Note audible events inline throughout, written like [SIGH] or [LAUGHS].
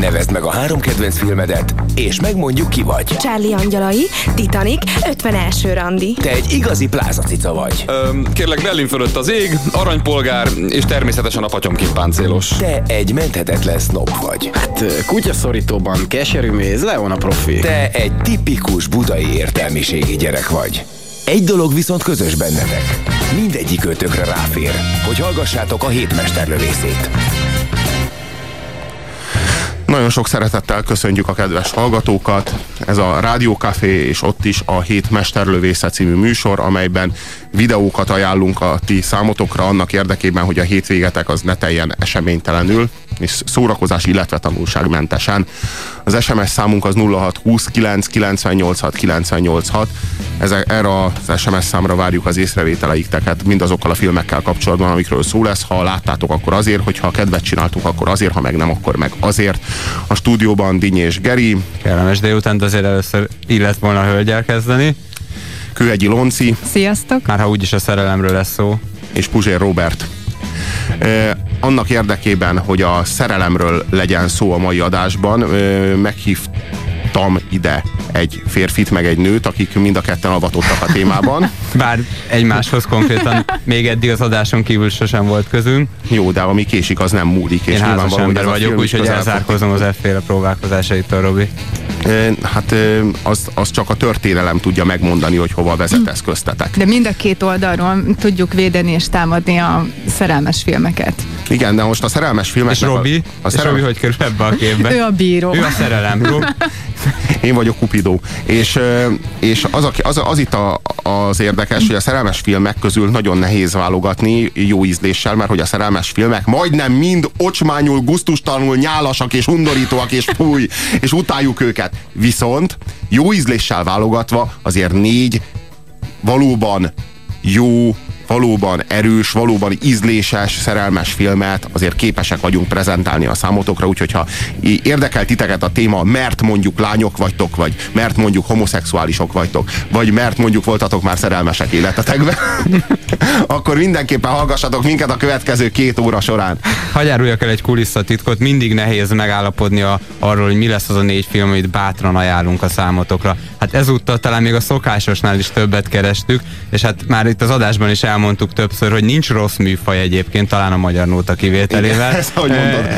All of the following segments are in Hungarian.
Nevezd meg a három kedvenc filmedet, és megmondjuk ki vagy. Charlie Angyalai, Titanic, 51. randi. Te egy igazi plázacica vagy. Öm, kérlek, Berlin fölött az ég, aranypolgár, és természetesen a patyomkin páncélos. Te egy menthetetlen snob vagy. Hát kutyaszorítóban keserű méz, Leon a profi. Te egy tipikus budai értelmiségi gyerek vagy. Egy dolog viszont közös bennetek. Mindegyik ötökre ráfér, hogy hallgassátok a hétmesterlövészét. Nagyon sok szeretettel köszöntjük a kedves hallgatókat. Ez a Rádió Café és ott is a Hét Mesterlövésze című műsor, amelyben videókat ajánlunk a ti számotokra annak érdekében, hogy a hétvégetek az ne teljen eseménytelenül, és szórakozás, illetve tanulságmentesen. Az SMS számunk az 0629 986 986. Ezek, erre az SMS számra várjuk az észrevételeikteket mindazokkal a filmekkel kapcsolatban, amikről szó lesz. Ha láttátok, akkor azért, hogyha kedvet csináltuk, akkor azért, ha meg nem, akkor meg azért. A stúdióban Dinny és Geri. Kellemes délután, azért először illet volna a hölgyel kezdeni. Kőegyi Lonci. Sziasztok! Már ha úgyis a szerelemről lesz szó. És Puzsér Robert. Annak érdekében, hogy a szerelemről legyen szó a mai adásban, meghívtam ide egy férfit, meg egy nőt, akik mind a ketten avatottak a témában. [LAUGHS] Bár egymáshoz konkrétan még eddig az adáson kívül sosem volt közünk. Jó, de ami késik, az nem múlik. És Én házas ember vagyok, úgyhogy elzárkozom az efféle próbálkozásaitól, Robi. Hát az, az csak a történelem tudja megmondani, hogy hova vezet ez köztetek. De mind a két oldalról tudjuk védeni és támadni a szerelmes filmeket. Igen, de most a szerelmes filmek... És Robi? A, a szerelmes... És Robi hogy kerül ebbe a képbe? ő a bíró. Ő a szerelem. [LAUGHS] Én vagyok Kupidó. És, és az, az, az, az itt a, az érdekes, hogy a szerelmes filmek közül nagyon nehéz válogatni jó ízléssel, mert hogy a szerelmes filmek majdnem mind ocsmányul, guztustalanul, nyálasak és undorítóak és fúj, és utáljuk őket. Viszont jó ízléssel válogatva azért négy valóban jó valóban erős, valóban ízléses, szerelmes filmet azért képesek vagyunk prezentálni a számotokra, úgyhogy ha érdekel titeket a téma, mert mondjuk lányok vagytok, vagy mert mondjuk homoszexuálisok vagytok, vagy mert mondjuk voltatok már szerelmesek életetekben, [LAUGHS] akkor mindenképpen hallgassatok minket a következő két óra során. Hagyáruljak el egy kulisszatitkot, mindig nehéz megállapodni a, arról, hogy mi lesz az a négy film, amit bátran ajánlunk a számotokra. Hát ezúttal talán még a szokásosnál is többet kerestük, és hát már itt az adásban is el elmondtuk többször, hogy nincs rossz műfaj egyébként, talán a magyar nóta kivételével. Igen, ezt, ahogy mondod.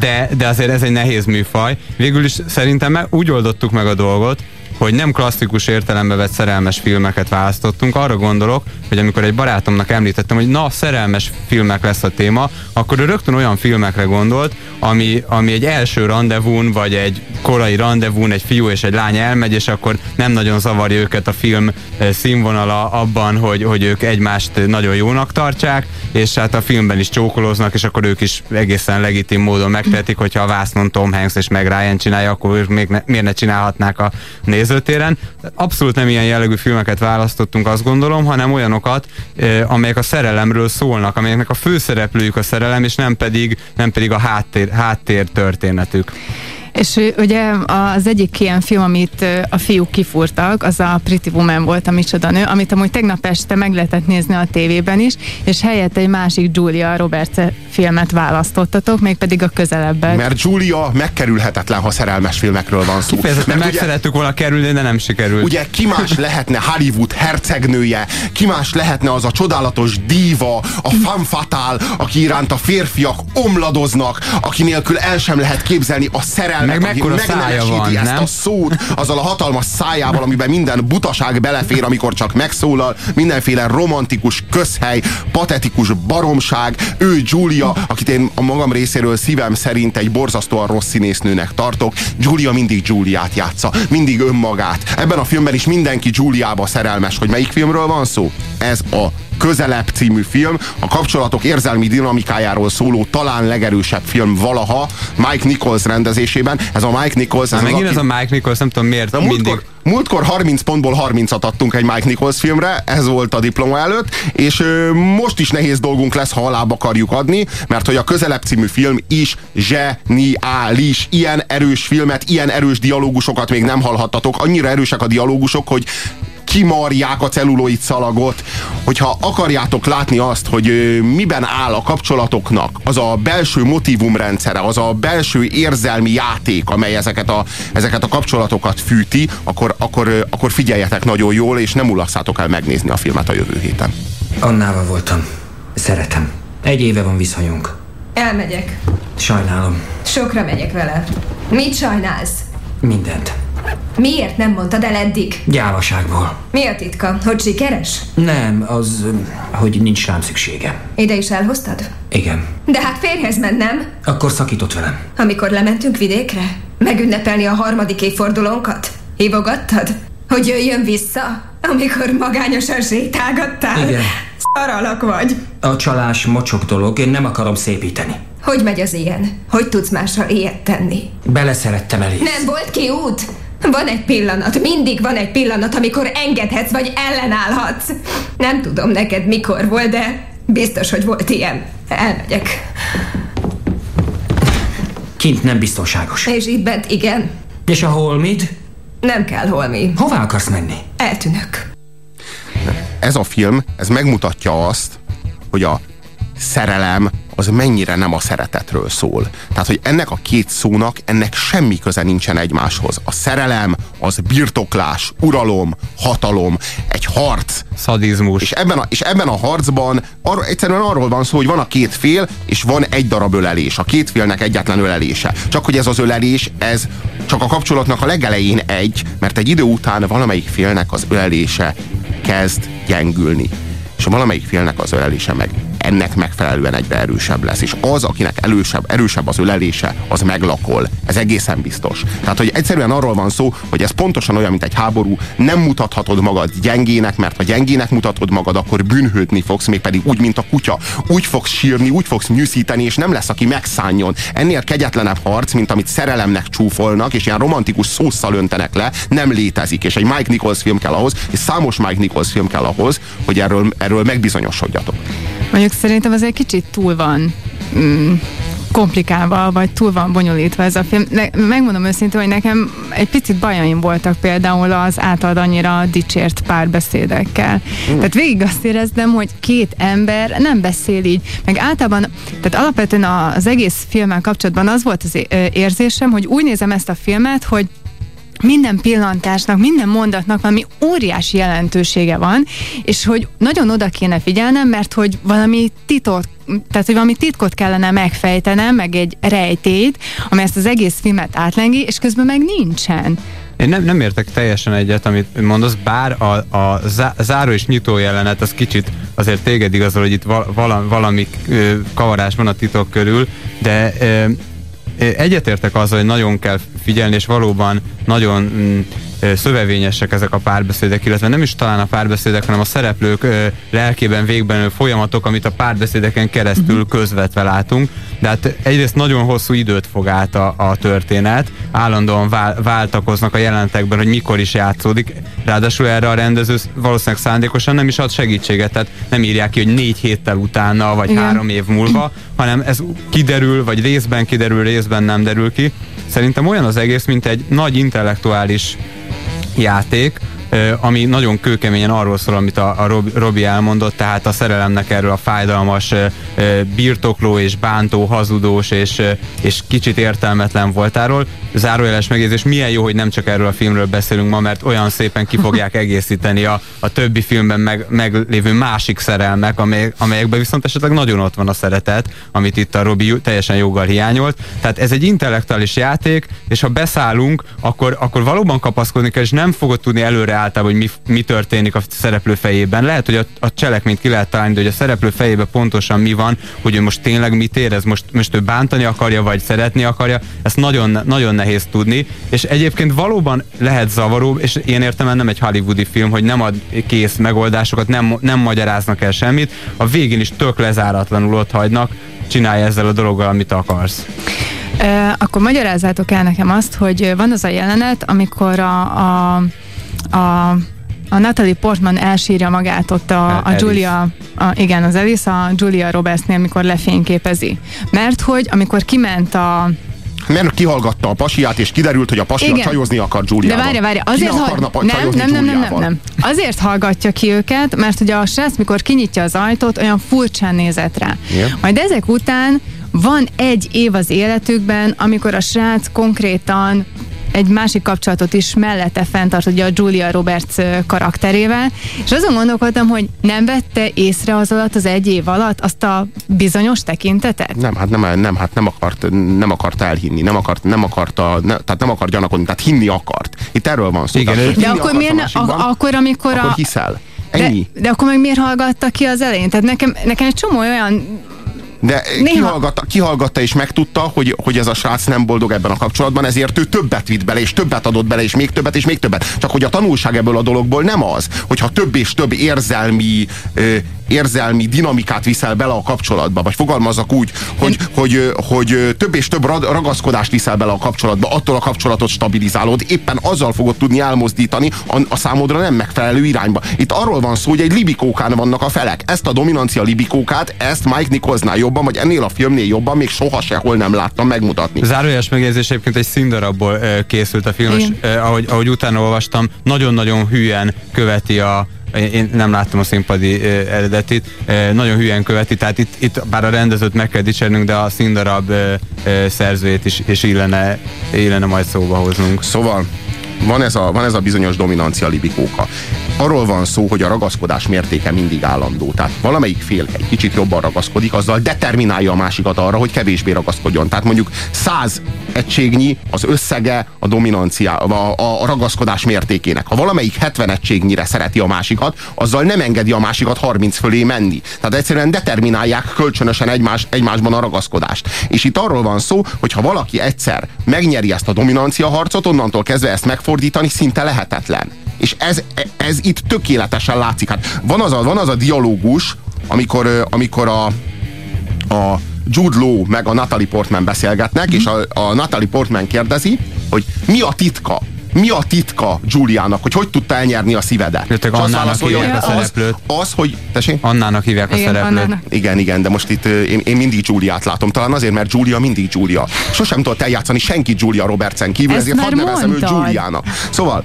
De, de azért ez egy nehéz műfaj. Végül is szerintem úgy oldottuk meg a dolgot, hogy nem klasszikus értelembe vett szerelmes filmeket választottunk. Arra gondolok, hogy amikor egy barátomnak említettem, hogy na, szerelmes filmek lesz a téma, akkor ő rögtön olyan filmekre gondolt, ami, ami egy első rendezvún, vagy egy korai rendezvún, egy fiú és egy lány elmegy, és akkor nem nagyon zavarja őket a film eh, színvonala abban, hogy, hogy ők egymást nagyon jónak tartsák, és hát a filmben is csókolóznak, és akkor ők is egészen legitim módon megtehetik, hogyha a vásznon Tom Hanks és meg Ryan csinálja, akkor ők még ne, miért ne csinálhatnák a néz nézőtéren. Abszolút nem ilyen jellegű filmeket választottunk, azt gondolom, hanem olyanokat, amelyek a szerelemről szólnak, amelyeknek a főszereplőjük a szerelem, és nem pedig, nem pedig a háttér, háttér történetük. És ugye az egyik ilyen film, amit a fiúk kifúrtak, az a Pretty Woman volt a Micsoda nő, amit amúgy tegnap este meg lehetett nézni a tévében is, és helyett egy másik Julia Roberts filmet választottatok, mégpedig a közelebbek. Mert Julia megkerülhetetlen, ha szerelmes filmekről van szó. Kifejezetten meg ugye, szerettük volna kerülni, de nem sikerült. Ugye ki más lehetne Hollywood hercegnője, ki más lehetne az a csodálatos díva, a fatale, aki iránt a férfiak omladoznak, aki nélkül el sem lehet képzelni a szerelmet meg mekkora szája van, ezt nem? a szót, azzal a hatalmas szájával, amiben minden butaság belefér, amikor csak megszólal, mindenféle romantikus közhely, patetikus baromság, ő Julia, akit én a magam részéről szívem szerint egy borzasztóan rossz színésznőnek tartok, Julia mindig Juliát játsza, mindig önmagát. Ebben a filmben is mindenki Juliába szerelmes, hogy melyik filmről van szó? Ez a Közelebb című film, a kapcsolatok érzelmi dinamikájáról szóló talán legerősebb film valaha, Mike Nichols rendezésében. Ez a Mike Nichols... Ez megint aki... ez a Mike Nichols, nem tudom miért De mindig... Múltkor, múltkor 30 pontból 30-at adtunk egy Mike Nichols filmre, ez volt a diploma előtt, és ö, most is nehéz dolgunk lesz, ha alább akarjuk adni, mert hogy a Közelebb című film is zseniális. Ilyen erős filmet, ilyen erős dialógusokat még nem hallhattatok. Annyira erősek a dialógusok, hogy kimarják a celluloid szalagot, hogyha akarjátok látni azt, hogy miben áll a kapcsolatoknak az a belső motivumrendszere, az a belső érzelmi játék, amely ezeket a, ezeket a kapcsolatokat fűti, akkor, akkor, akkor figyeljetek nagyon jól, és nem ulasszátok el megnézni a filmet a jövő héten. Annával voltam. Szeretem. Egy éve van viszonyunk. Elmegyek. Sajnálom. Sokra megyek vele. Mit sajnálsz? Mindent. Miért nem mondtad el eddig? Gyávaságból. Mi a titka? Hogy sikeres? Nem, az, hogy nincs rám szüksége. Ide is elhoztad? Igen. De hát férhez mennem, Akkor szakított velem. amikor lementünk vidékre? Megünnepelni a harmadik évfordulónkat? Hívogattad? Hogy jöjjön vissza? Amikor magányosan sétálgattál? Igen. Szaralak vagy. A csalás mocsok dolog, én nem akarom szépíteni. Hogy megy az ilyen? Hogy tudsz mással ilyet tenni? Beleszerettem elé. Nem volt ki út? Van egy pillanat, mindig van egy pillanat, amikor engedhetsz vagy ellenállhatsz. Nem tudom neked mikor volt, de biztos, hogy volt ilyen. Elmegyek. Kint nem biztonságos. És itt bent igen. És a holmid? Nem kell holmi. Hová akarsz menni? Eltűnök. Ez a film, ez megmutatja azt, hogy a szerelem az mennyire nem a szeretetről szól. Tehát, hogy ennek a két szónak ennek semmi köze nincsen egymáshoz. A szerelem, az birtoklás, uralom, hatalom, egy harc. Szadizmus. És ebben a, és ebben a harcban arra, egyszerűen arról van szó, hogy van a két fél, és van egy darab ölelés. A két félnek egyetlen ölelése. Csak hogy ez az ölelés, ez csak a kapcsolatnak a legelején egy, mert egy idő után valamelyik félnek az ölelése kezd gyengülni. És valamelyik félnek az ölelése meg ennek megfelelően egyre erősebb lesz. És az, akinek erősebb, erősebb az ölelése, az meglakol. Ez egészen biztos. Tehát, hogy egyszerűen arról van szó, hogy ez pontosan olyan, mint egy háború, nem mutathatod magad gyengének, mert ha gyengének mutatod magad, akkor bűnhődni fogsz, mégpedig úgy, mint a kutya. Úgy fogsz sírni, úgy fogsz nyűszíteni, és nem lesz, aki megszálljon. Ennél kegyetlenebb harc, mint amit szerelemnek csúfolnak, és ilyen romantikus szószal öntenek le, nem létezik. És egy Mike Nichols film kell ahhoz, és számos Mike Nichols film kell ahhoz, hogy erről, erről megbizonyosodjatok. Mondjuk szerintem azért kicsit túl van mm, komplikálva, vagy túl van bonyolítva ez a film. Ne, megmondom őszintén, hogy nekem egy picit bajaim voltak például az általad annyira dicsért párbeszédekkel. Mm. Tehát végig azt éreztem, hogy két ember nem beszél így, meg általában, tehát alapvetően az egész filmmel kapcsolatban az volt az érzésem, hogy úgy nézem ezt a filmet, hogy minden pillantásnak, minden mondatnak valami óriási jelentősége van, és hogy nagyon oda kéne figyelnem, mert hogy valami titok, tehát, hogy valami titkot kellene megfejtenem, meg egy rejtét, ami ezt az egész filmet átlengi, és közben meg nincsen. Én nem, nem értek teljesen egyet, amit mondasz, bár a, a záró és nyitó jelenet az kicsit azért téged igazol, hogy itt vala, valami ö, kavarás van a titok körül, de ö, egyetértek azzal, hogy nagyon kell figyelni, és valóban nagyon mm, szövevényesek ezek a párbeszédek, illetve nem is talán a párbeszédek, hanem a szereplők ö, lelkében végben folyamatok, amit a párbeszédeken keresztül uh-huh. közvetve látunk. De hát egyrészt nagyon hosszú időt fog át a, a történet, állandóan vál, váltakoznak a jelentekben, hogy mikor is játszódik. Ráadásul erre a rendező valószínűleg szándékosan nem is ad segítséget, tehát nem írják ki, hogy négy héttel utána, vagy Igen. három év múlva, hanem ez kiderül, vagy részben kiderül, részben nem derül ki. Szerintem olyan az egész, mint egy nagy intellektuális játék, ami nagyon kőkeményen arról szól, amit a, a Robi elmondott, tehát a szerelemnek erről a fájdalmas birtokló és bántó, hazudós és, és kicsit értelmetlen voltáról. Zárójeles megjegyzés, milyen jó, hogy nem csak erről a filmről beszélünk ma, mert olyan szépen ki fogják [LAUGHS] egészíteni a, a többi filmben meg, meglévő másik szerelmek, amely, amelyekben viszont esetleg nagyon ott van a szeretet, amit itt a Robi teljesen joggal hiányolt. Tehát ez egy intellektuális játék, és ha beszállunk, akkor, akkor valóban kapaszkodni kell, és nem fogod tudni előre általában, hogy mi, mi történik a szereplő fejében. Lehet, hogy a, a cselekményt ki lehet találni, de hogy a szereplő fejében pontosan mi van, hogy ő most tényleg mit érez, most, most ő bántani akarja, vagy szeretni akarja, ezt nagyon, nagyon nehéz tudni, és egyébként valóban lehet zavaró, és én értem, nem egy hollywoodi film, hogy nem ad kész megoldásokat, nem, nem magyaráznak el semmit, a végén is tök lezáratlanul ott hagynak, csinálj ezzel a dologgal, amit akarsz. Akkor magyarázzátok el nekem azt, hogy van az a jelenet, amikor a, a a a Natalie Portman elsírja magát ott a, a Julia, a, igen, az Alice a Julia Robertsnél, amikor lefényképezi. Mert hogy amikor kiment a Mert kihallgatta a pasiát, és kiderült, hogy a pasi Igen. csajozni akar De Giuliával. várja, várja, Ki azért pa- nem, nem, nem, nem, nem, nem. Azért hallgatja ki őket, mert ugye a srác, mikor kinyitja az ajtót, olyan furcsán nézett rá. Igen. Majd ezek után van egy év az életükben, amikor a srác konkrétan egy másik kapcsolatot is mellette fenntart ugye a Julia Roberts karakterével, és azon gondolkodtam, hogy nem vette észre az alatt az egy év alatt azt a bizonyos tekintetet? Nem, hát nem, nem, hát nem akart, nem akart elhinni, nem akart, nem akarta, ne, tehát nem akar gyanakodni, tehát hinni akart. Itt erről van szó. Igen, tehát, De akkor miért a ak- akkor, amikor akkor a... hiszel. De, Ennyi. de akkor meg miért hallgatta ki az elején? Tehát nekem, nekem egy csomó olyan De Néha- kihallgatta, kihallgatta és megtudta, hogy, hogy ez a srác nem boldog ebben a kapcsolatban, ezért ő többet vitt bele, és többet adott bele, és még többet, és még többet. Csak hogy a tanulság ebből a dologból nem az, hogyha több és több érzelmi, ö, érzelmi dinamikát viszel bele a kapcsolatba, vagy fogalmazok úgy, hogy, hogy, ö, hogy ö, több és több rag- ragaszkodást viszel bele a kapcsolatba, attól a kapcsolatot stabilizálod, éppen azzal fogod tudni elmozdítani a, a számodra nem megfelelő irányba. Itt arról van szó, hogy egy libikókán vannak a felek. Ezt a dominancia libikókát, ezt Mike Nicholsnál jobban, vagy ennél a filmnél jobban még soha sehol nem láttam megmutatni. Zárójeles megjegyzés egyébként egy színdarabból készült a film, és ö, ahogy, ahogy utána olvastam, nagyon-nagyon hűen követi a én- nem láttam a színpadi eredetit, nagyon hülyen követi, tehát itt, itt bár a rendezőt meg kell dicsernünk, de a színdarab szerzőjét is, is illene, illene majd szóba hoznunk. Szóval van ez, a, van ez a bizonyos dominancia libikóka. Arról van szó, hogy a ragaszkodás mértéke mindig állandó. Tehát valamelyik fél egy kicsit jobban ragaszkodik, azzal determinálja a másikat arra, hogy kevésbé ragaszkodjon. Tehát mondjuk 100 egységnyi az összege a dominancia, a, a, ragaszkodás mértékének. Ha valamelyik 70 egységnyire szereti a másikat, azzal nem engedi a másikat 30 fölé menni. Tehát egyszerűen determinálják kölcsönösen egymás, egymásban a ragaszkodást. És itt arról van szó, hogy ha valaki egyszer megnyeri ezt a dominancia harcot, onnantól kezdve ezt megfordítani szinte lehetetlen. És ez, ez itt tökéletesen látszik. Hát van az a, van az a dialógus, amikor, amikor a, a Jude Law meg a Natalie Portman beszélgetnek, és a, a Natalie Portman kérdezi, hogy mi a titka? Mi a titka Juliának, hogy hogy tudta elnyerni a szívedet? Jöttek Annának hívják a szereplőt. Az, az, hogy... Tessék? Annának hívják a Igen, szereplőt. Annának. Igen, igen, de most itt én, én mindig Giuliát látom, talán azért, mert Giulia mindig Giulia. Sosem tudott eljátszani senki Giulia Robertsen kívül, Ezt ezért hadd nevezem őt. Giuliának. Szóval,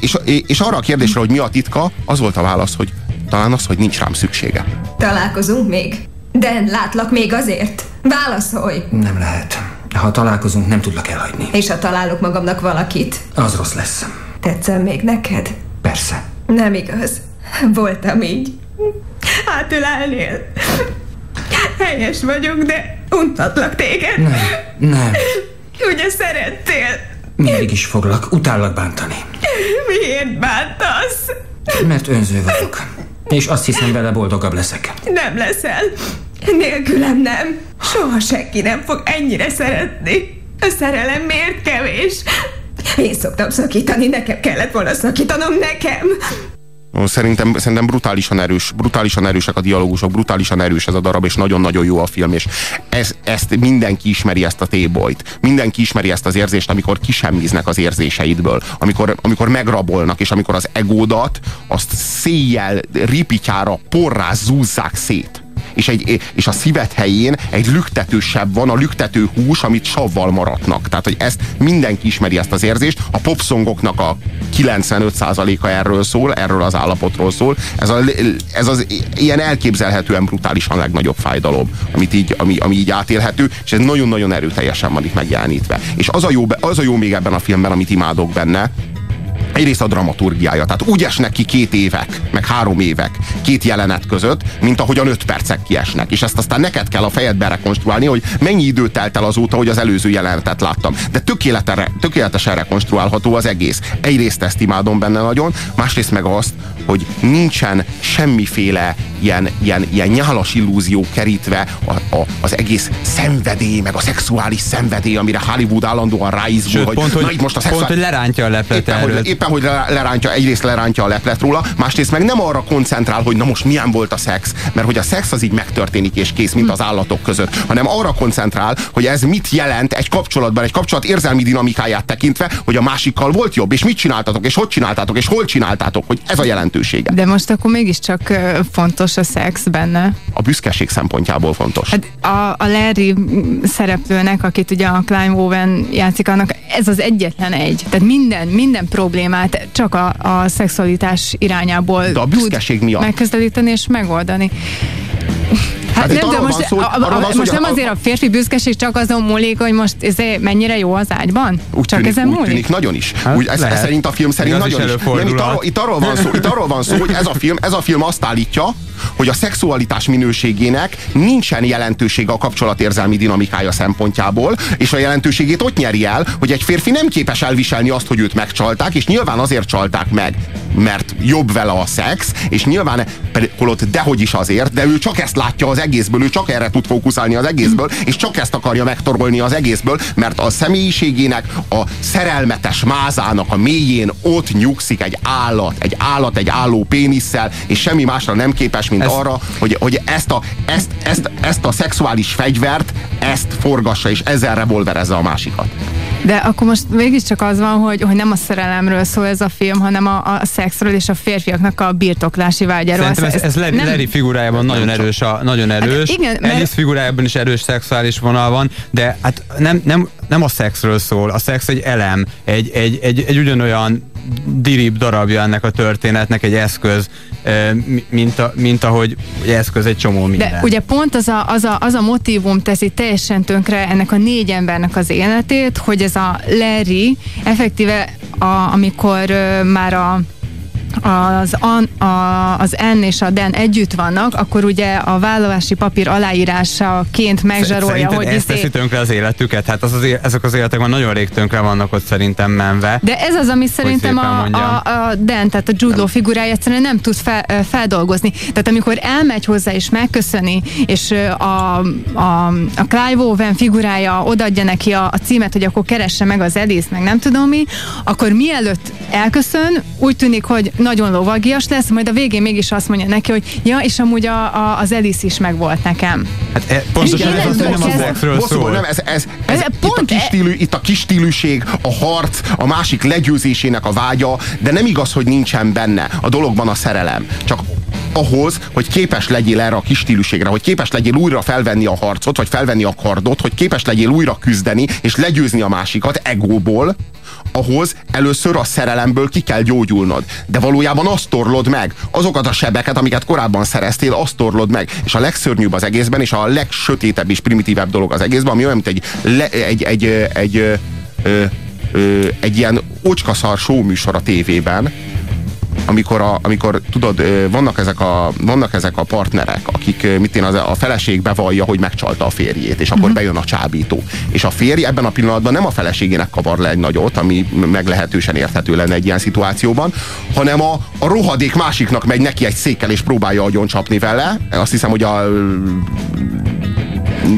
és, és arra a kérdésre, hogy mi a titka, az volt a válasz, hogy talán az, hogy nincs rám szüksége. Találkozunk még? De látlak még azért? Válaszolj! Nem lehet. Ha találkozunk, nem tudlak elhagyni. És ha találok magamnak valakit, Az rossz lesz. tetszem még neked? Persze. Nem igaz. Voltam így. Hátülelnél. Helyes vagyok, de untatlak téged. Nem, nem. Ugye szerettél? Mindig is foglak. Utállak bántani. Miért bántasz? Mert önző vagyok. És azt hiszem, vele boldogabb leszek. Nem leszel. Nélkülem nem. Soha senki nem fog ennyire szeretni. A szerelem miért kevés? Én szoktam szakítani, nekem kellett volna szakítanom, nekem. Szerintem, szerintem brutálisan erős, brutálisan erősek a dialógusok, brutálisan erős ez a darab, és nagyon-nagyon jó a film, és ez, ezt mindenki ismeri ezt a tébolyt. Mindenki ismeri ezt az érzést, amikor kisemmiznek az érzéseidből, amikor, amikor megrabolnak, és amikor az egódat azt széjjel, ripityára, porrá zúzzák szét. És, egy, és a szívet helyén egy lüktetősebb van, a lüktető hús, amit savval maratnak. Tehát, hogy ezt mindenki ismeri ezt az érzést. A popszongoknak a 95%-a erről szól, erről az állapotról szól. Ez, a, ez az ilyen elképzelhetően brutálisan legnagyobb fájdalom, amit így, ami, ami így átélhető, és ez nagyon-nagyon erőteljesen van itt megjelenítve. És az a, jó, az a jó még ebben a filmben, amit imádok benne, egyrészt a dramaturgiája. Tehát úgy esnek ki két évek, meg három évek két jelenet között, mint ahogyan öt percek kiesnek. És ezt aztán neked kell a fejedbe rekonstruálni, hogy mennyi idő telt el azóta, hogy az előző jelenetet láttam. De tökéletesen, rekonstruálható az egész. Egyrészt ezt imádom benne nagyon, másrészt meg azt, hogy nincsen semmiféle ilyen, ilyen, ilyen nyálas illúzió kerítve a, a, az egész szenvedély, meg a szexuális szenvedély, amire Hollywood állandóan ráizgul, Sőt, hogy pont, hogy, na itt most a pont, szexuális... hogy lerántja a leplet Éppen erről. hogy, éppen, éppen, hogy le- lerántja, egyrészt lerántja a leplet róla, másrészt meg nem arra koncentrál, hogy na most milyen volt a szex, mert hogy a szex az így megtörténik és kész, mint az állatok között, hanem arra koncentrál, hogy ez mit jelent egy kapcsolatban, egy kapcsolat érzelmi dinamikáját tekintve, hogy a másikkal volt jobb, és mit csináltatok, és hogy csináltátok, és hol csináltátok, hogy ez a jelentősége. De most akkor mégiscsak fontos a szex benne. A büszkeség szempontjából fontos. Hát a, a Larry szereplőnek, akit ugye a Clive Owen játszik, annak ez az egyetlen egy. Tehát minden, minden problémát csak a, a szexualitás irányából De a büszkeség miatt. megközelíteni és megoldani. Hát, Hát nem, de arról most, van szó, a, a, szó, most nem a- azért a férfi büszkeség csak azon múlik, hogy most ez mennyire jó az ágyban? Úgy csak tűnik, ezen úgy múlik? tűnik nagyon is. Hát úgy, ez, ez szerint a film szerint az is nagyon is. Nem, itt, arról, itt, arról van szó, itt arról van szó, hogy ez a film, ez a film azt állítja, hogy a szexualitás minőségének nincsen jelentősége a kapcsolatérzelmi dinamikája szempontjából, és a jelentőségét ott nyeri el, hogy egy férfi nem képes elviselni azt, hogy őt megcsalták, és nyilván azért csalták meg, mert jobb vele a szex, és nyilván holott dehogy is azért, de ő csak ezt látja az egészből, ő csak erre tud fókuszálni az egészből, és csak ezt akarja megtorolni az egészből, mert a személyiségének, a szerelmetes mázának a mélyén ott nyugszik egy állat, egy állat, egy álló pénisszel, és semmi másra nem képes, mint Ez- arra, hogy, hogy ezt, a, ezt, ezt, ezt a szexuális fegyvert, ezt forgassa, és ezzel revolverezze a másikat. De akkor most mégiscsak az van, hogy, hogy nem a szerelemről szól ez a film, hanem a, a szexről és a férfiaknak a birtoklási vágyáról. Szerintem ez, ez Larry, nem- Larry figurájában nagyon erős, a, nagyon erős. Hát igen, mert- Alice figurájában is erős szexuális vonal van, de hát nem, nem, nem a szexről szól. A szex egy elem, egy, egy, egy, egy ugyanolyan dirib darabja ennek a történetnek, egy eszköz, eh, mi- mint, a, mint ahogy egy eszköz egy csomó minden. De ugye pont az a, az, a, az a motivum teszi teljesen tönkre ennek a négy embernek az életét, hogy ez a Larry effektíve, a, amikor ö, már a az, an, a, az N és a Den együtt vannak, akkor ugye a vállalási papír aláírásaként megzsarolja, Szerinted hogy ezt izé- teszi tönkre az életüket? Hát az az, ezek az életek már nagyon rég tönkre vannak ott szerintem menve. De ez az, ami szerintem a, a, a Dan, tehát a Law figurája egyszerűen nem tud fel, feldolgozni. Tehát amikor elmegy hozzá és megköszöni, és a, a, a Clive Owen figurája odaadja neki a, a címet, hogy akkor keresse meg az Alice, meg nem tudom mi, akkor mielőtt elköszön, úgy tűnik, hogy nagyon lovagias lesz, majd a végén mégis azt mondja neki, hogy ja, és amúgy a, a, az Alice is megvolt nekem. Hát e, pontosan Igen, ez az, nem a szexről szól. nem, ez, ez, ez, Ez itt, pont a kis e- itt a kis stílűség, a harc, a másik legyőzésének a vágya, de nem igaz, hogy nincsen benne a dologban a szerelem. Csak ahhoz, hogy képes legyél erre a kis stílűségre, hogy képes legyél újra felvenni a harcot, vagy felvenni a kardot, hogy képes legyél újra küzdeni, és legyőzni a másikat egóból, ahhoz először a szerelemből ki kell gyógyulnod. De valójában azt torlod meg. Azokat a sebeket, amiket korábban szereztél, azt torlod meg. És a legszörnyűbb az egészben, és a legsötétebb és primitívebb dolog az egészben, ami olyan, mint egy, le, egy, egy, egy, egy, ö, ö, egy ilyen ocskaszar show műsor a tévében, amikor, a, amikor tudod, vannak ezek a, vannak ezek a partnerek, akik, mit én, az, a feleség bevallja, hogy megcsalta a férjét, és akkor bejön a csábító. És a férj ebben a pillanatban nem a feleségének kavar le egy nagyot, ami meglehetősen érthető lenne egy ilyen szituációban, hanem a, a rohadék másiknak megy neki egy székkel, és próbálja agyon csapni vele. Azt hiszem, hogy a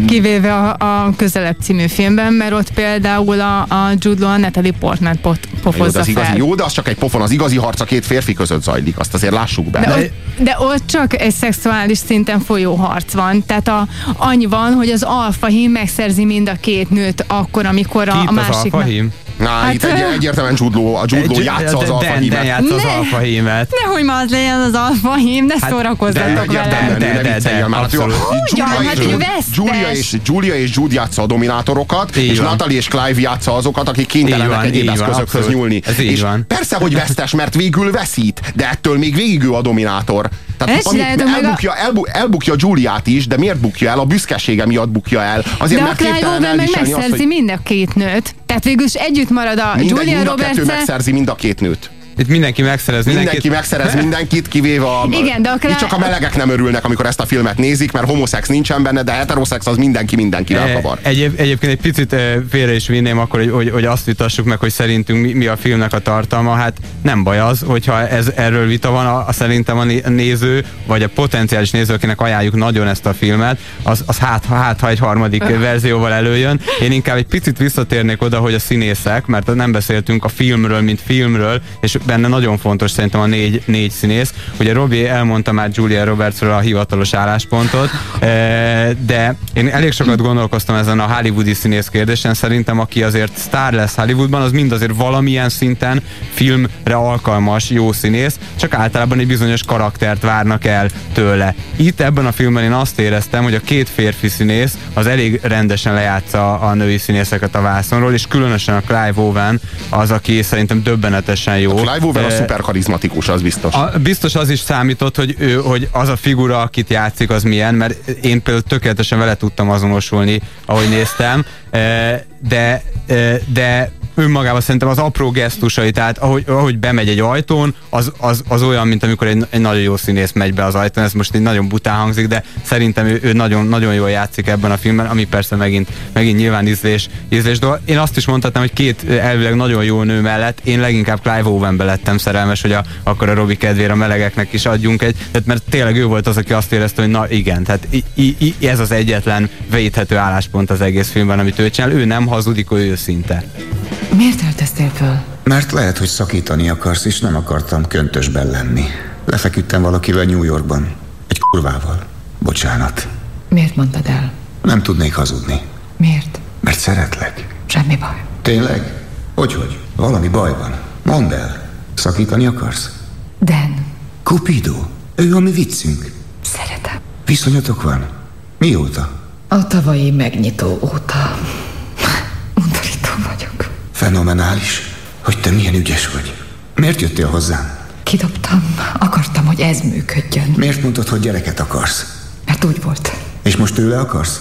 Kivéve a, a Közelebb című filmben, mert ott például a, a Jude Law a Natalie Portman pot, jó, de pofozza az igazi, fel. jó, de az csak egy pofon, az igazi harc a két férfi között zajlik, azt azért lássuk be. De ott, de ott csak egy szexuális szinten folyó harc van. Tehát a, annyi van, hogy az alfahím megszerzi mind a két nőt akkor, amikor a, Ki a az másik... alfahím? Na, Hát, itt egy, egyértelműen Judló, a Egy- játsza az de- alfa Dan, Dan játsza az Ne! alfahímet. Nehogy már az legyen az alfahím, ne Hát, szórakozzatok de vele. De, de, de, már. Hát jó, abszolút. Julia, hát és. Julia, és, Julia és Jude játsza a dominátorokat, és. Natalie és Clive játsza azokat, akik kénytelenek egyéb eszközökhöz nyúlni. És persze, hogy vesztes, mert végül veszít, de ettől még végig ő a dominátor. Tehát ami, meg a- elbukja, elbu, elbukja Juliát is, de miért bukja el? A büszkesége miatt bukja el. Azért, De a mert Clive képtelen Owen meg megszerzi hogy mind a két nőt. Tehát végül is együtt marad a mindegy, Julia mind a kettő Roberts megszerzi mind a két nőt. Itt mindenki megszerez mindenkit. Mindenki megszerez mindenkit, kivéve a... Igen, de akár- Itt csak a melegek nem örülnek, amikor ezt a filmet nézik, mert homoszex nincsen benne, de heteroszex az mindenki mindenkivel kavar. E, Egyéb, egyébként egy picit e, félre is vinném akkor, hogy, hogy, hogy azt vitassuk meg, hogy szerintünk mi, mi a filmnek a tartalma. Hát nem baj az, hogyha ez, erről vita van, a, a szerintem a néző, vagy a potenciális néző, akinek ajánljuk nagyon ezt a filmet, az, az hát, hát, ha egy harmadik [LAUGHS] verzióval előjön. Én inkább egy picit visszatérnék oda, hogy a színészek, mert nem beszéltünk a filmről, mint filmről, és benne nagyon fontos szerintem a négy, négy színész. Ugye Robi elmondta már Julia Robertsről a hivatalos álláspontot, eh, de én elég sokat gondolkoztam ezen a hollywoodi színész kérdésen. Szerintem aki azért sztár lesz Hollywoodban, az mind azért valamilyen szinten filmre alkalmas jó színész, csak általában egy bizonyos karaktert várnak el tőle. Itt ebben a filmben én azt éreztem, hogy a két férfi színész az elég rendesen lejátsza a női színészeket a vászonról, és különösen a Clive Owen az, aki szerintem döbbenetesen jó. Clive Owen a szuper karizmatikus, az biztos. a, biztos az is számított, hogy, ő, hogy az a figura, akit játszik, az milyen, mert én például tökéletesen vele tudtam azonosulni, ahogy néztem, de, de önmagában szerintem az apró gesztusai, tehát ahogy, ahogy bemegy egy ajtón, az, az, az olyan, mint amikor egy, egy nagyon jó színész megy be az ajtón, ez most így nagyon bután hangzik, de szerintem ő, ő nagyon, nagyon jól játszik ebben a filmben, ami persze megint, megint nyilván ízlés, ízlés dolog. Én azt is mondhatnám, hogy két elvileg nagyon jó nő mellett én leginkább Clive Owenbe lettem szerelmes, hogy a, akkor a Robi kedvére a melegeknek is adjunk egy, tehát mert tényleg ő volt az, aki azt érezte, hogy na igen, tehát i, i, ez az egyetlen védhető álláspont az egész filmben, amit ő csinál, ő nem hazudik, ő őszinte. Miért öltöztél föl? Mert lehet, hogy szakítani akarsz, és nem akartam köntösben lenni. Lefeküdtem valakivel New Yorkban. Egy kurvával. Bocsánat. Miért mondtad el? Nem tudnék hazudni. Miért? Mert szeretlek. Semmi baj. Tényleg? Hogyhogy? Valami baj van. Mondd el. Szakítani akarsz? Dan, Cupido. Ő a mi viccünk. szeretem. Viszonyatok van? Mióta? A tavalyi megnyitó óta. Fenomenális, hogy te milyen ügyes vagy. Miért jöttél hozzám? Kidobtam. Akartam, hogy ez működjön. Miért mondtad, hogy gyereket akarsz? Mert úgy volt. És most tőle akarsz?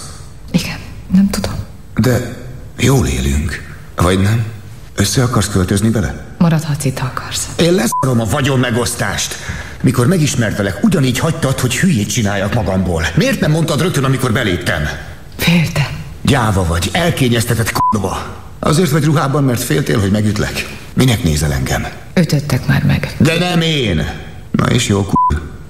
Igen, nem tudom. De jól élünk. Vagy nem? Össze akarsz költözni vele? Maradhatsz itt, ha akarsz. Én leszarom a vagyon megosztást. Mikor megismertelek, ugyanígy hagytad, hogy hülyét csináljak magamból. Miért nem mondtad rögtön, amikor beléptem? Féltem. Gyáva vagy, elkényeztetett k***ba. Azért vagy ruhában, mert féltél, hogy megütlek. Minek nézel engem? Ütöttek már meg. De nem én. Na és jó k***.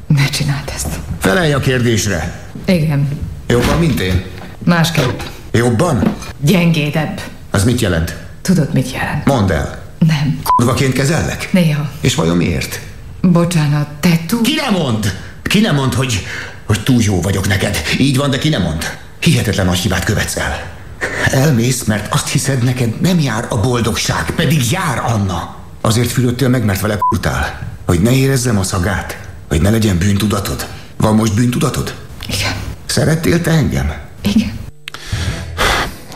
Ne csináld ezt. Felelj a kérdésre. Igen. Jobban, mint én? Másképp. Jobban? Gyengédebb. Az mit jelent? Tudod, mit jelent? Mondd el. Nem. Kurvaként kezellek? Néha. És vajon miért? Bocsánat, te túl... Ki nem mond? Ki nem mond, hogy, hogy túl jó vagyok neked? Így van, de ki nem mond? Hihetetlen nagy hibát követsz el. Elmész, mert azt hiszed, neked nem jár a boldogság, pedig jár Anna. Azért fülöttél meg, mert vele kurtál. Hogy ne érezzem a szagát, hogy ne legyen bűntudatod. Van most bűntudatod? Igen. Szerettél te engem? Igen.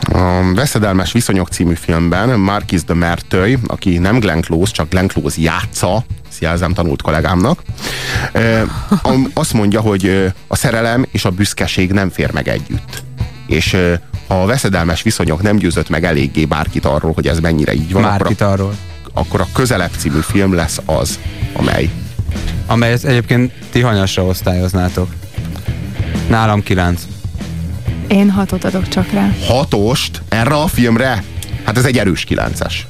A Veszedelmes Viszonyok című filmben Marquis de Merteuil, aki nem Glenn Close, csak Glenn Close játsza, jelzem tanult kollégámnak, azt mondja, hogy a szerelem és a büszkeség nem fér meg együtt. És ha a veszedelmes viszonyok nem győzött meg eléggé bárkit arról, hogy ez mennyire így van, akkor Márkit a, arról. akkor a Közelebb című film lesz az, amely Amelyet egyébként ti hanyasra osztályoznátok. Nálam kilenc. Én hatot adok csak rá. hatost erre a filmre, hát ez egy erős kilences.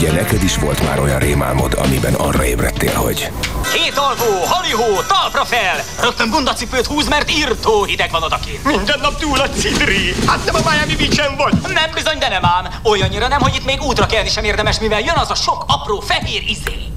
Ugye neked is volt már olyan rémálmod, amiben arra ébredtél, hogy Két alvó, halihó, talpra fel! Rögtön bundacipőt húz, mert írtó hideg van odakint. Minden nap túl a cidri. Hát nem a Miami beach vagy. Nem bizony, de nem ám. Olyannyira nem, hogy itt még útra kelni sem érdemes, mivel jön az a sok apró fehér izé.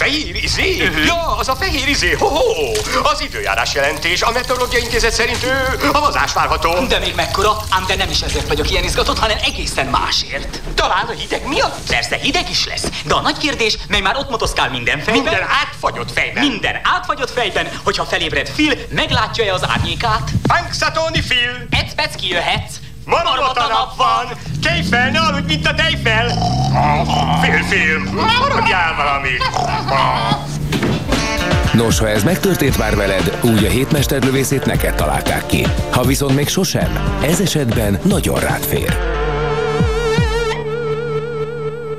Fehér izé? Ja, az a fehér izé. Ho-ho! Az időjárás jelentés. A meteorológiai intézet szerint ő havazás várható. De még mekkora, ám de nem is ezért vagyok ilyen izgatott, hanem egészen másért. Talán a hideg miatt? Persze, hideg is lesz. De a nagy kérdés, mely már ott motoszkál minden fejben. Minden átfagyott fejben. Minden átfagyott fejben, hogyha felébred Phil, meglátja-e az árnyékát? Punxsutawney Phil. Ecpec kijöhetsz. Marmot a nap van. Tejfel, ne aludj, mint a tejfel. Phil film. Maradjál valamit. Nos, ha ez megtörtént már veled, úgy a hétmesterlövészét neked találták ki. Ha viszont még sosem, ez esetben nagyon rád fér.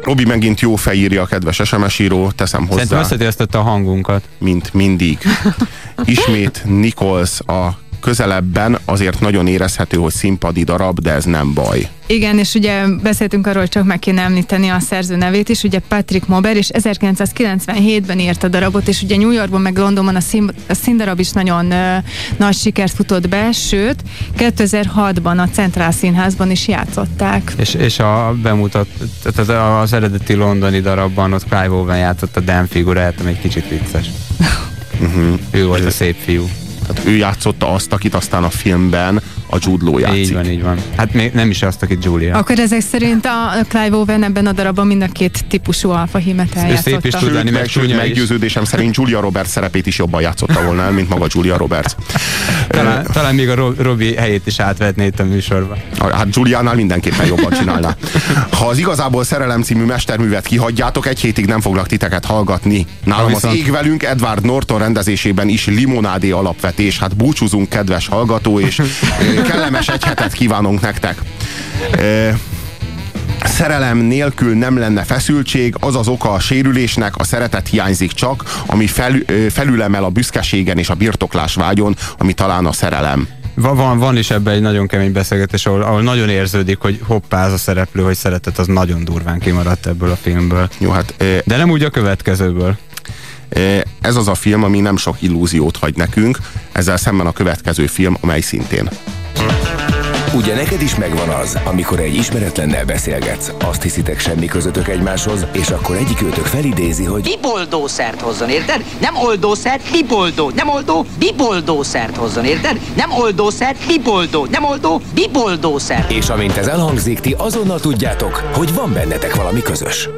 Robi megint jó fejírja a kedves SMS író, teszem hozzá. Szerintem összetérztette a hangunkat. Mint mindig. [LAUGHS] Ismét Nichols a közelebben azért nagyon érezhető, hogy színpadi darab, de ez nem baj. Igen, és ugye beszéltünk arról, csak meg kéne említeni a szerző nevét is, ugye Patrick Mober, és 1997-ben írt a darabot, és ugye New Yorkban meg Londonban a, szín, a színdarab is nagyon uh, nagy sikert futott be, sőt, 2006-ban a Centrál Színházban is játszották. És, és a bemutat, tehát az eredeti londoni darabban ott Clive Owen játszott a Dan figurát, ami egy kicsit vicces. Uh-huh. [LAUGHS] Ő volt a szép fiú. Ő játszotta azt, akit aztán a filmben a Jude Law játszik. Így van, így van. Hát még nem is azt, akit Julia. Akkor ezek szerint a Clive Owen ebben a darabban mind a két típusú alfa hímet eljátszotta. Szép is tud lenni, meg sőt, meggyőződésem szerint Julia Roberts szerepét is jobban játszotta volna el, mint maga Julia Roberts. [LAUGHS] talán, talán még a Robi helyét is átvetné itt a műsorba. Hát Juliánál mindenképpen jobban csinálná. Ha az igazából Szerelem című mesterművet kihagyjátok, egy hétig nem foglak titeket hallgatni. Nálam az ég velünk Edward Norton rendezésében is limonádé alapvetés. Hát búcsúzunk, kedves hallgató, és [LAUGHS] kellemes egy hetet kívánunk nektek. E, szerelem nélkül nem lenne feszültség, az az oka a sérülésnek, a szeretet hiányzik csak, ami fel, felülemel a büszkeségen és a birtoklás vágyon, ami talán a szerelem. Van, van is ebben egy nagyon kemény beszélgetés, ahol, ahol nagyon érződik, hogy hoppá, az a szereplő, hogy szeretet az nagyon durván kimaradt ebből a filmből. Jó, hát, De nem úgy a következőből. Ez az a film, ami nem sok illúziót hagy nekünk, ezzel szemben a következő film, amely szintén. Ugye neked is megvan az, amikor egy ismeretlennel beszélgetsz, azt hiszitek semmi közöttök egymáshoz, és akkor egyik őtök felidézi, hogy biboldószert hozzon, érted? Nem oldószert, biboldó, nem oldó, biboldószert hozzon, érted? Nem oldószert, biboldó, nem oldó, biboldószert. És amint ez elhangzik, ti azonnal tudjátok, hogy van bennetek valami közös.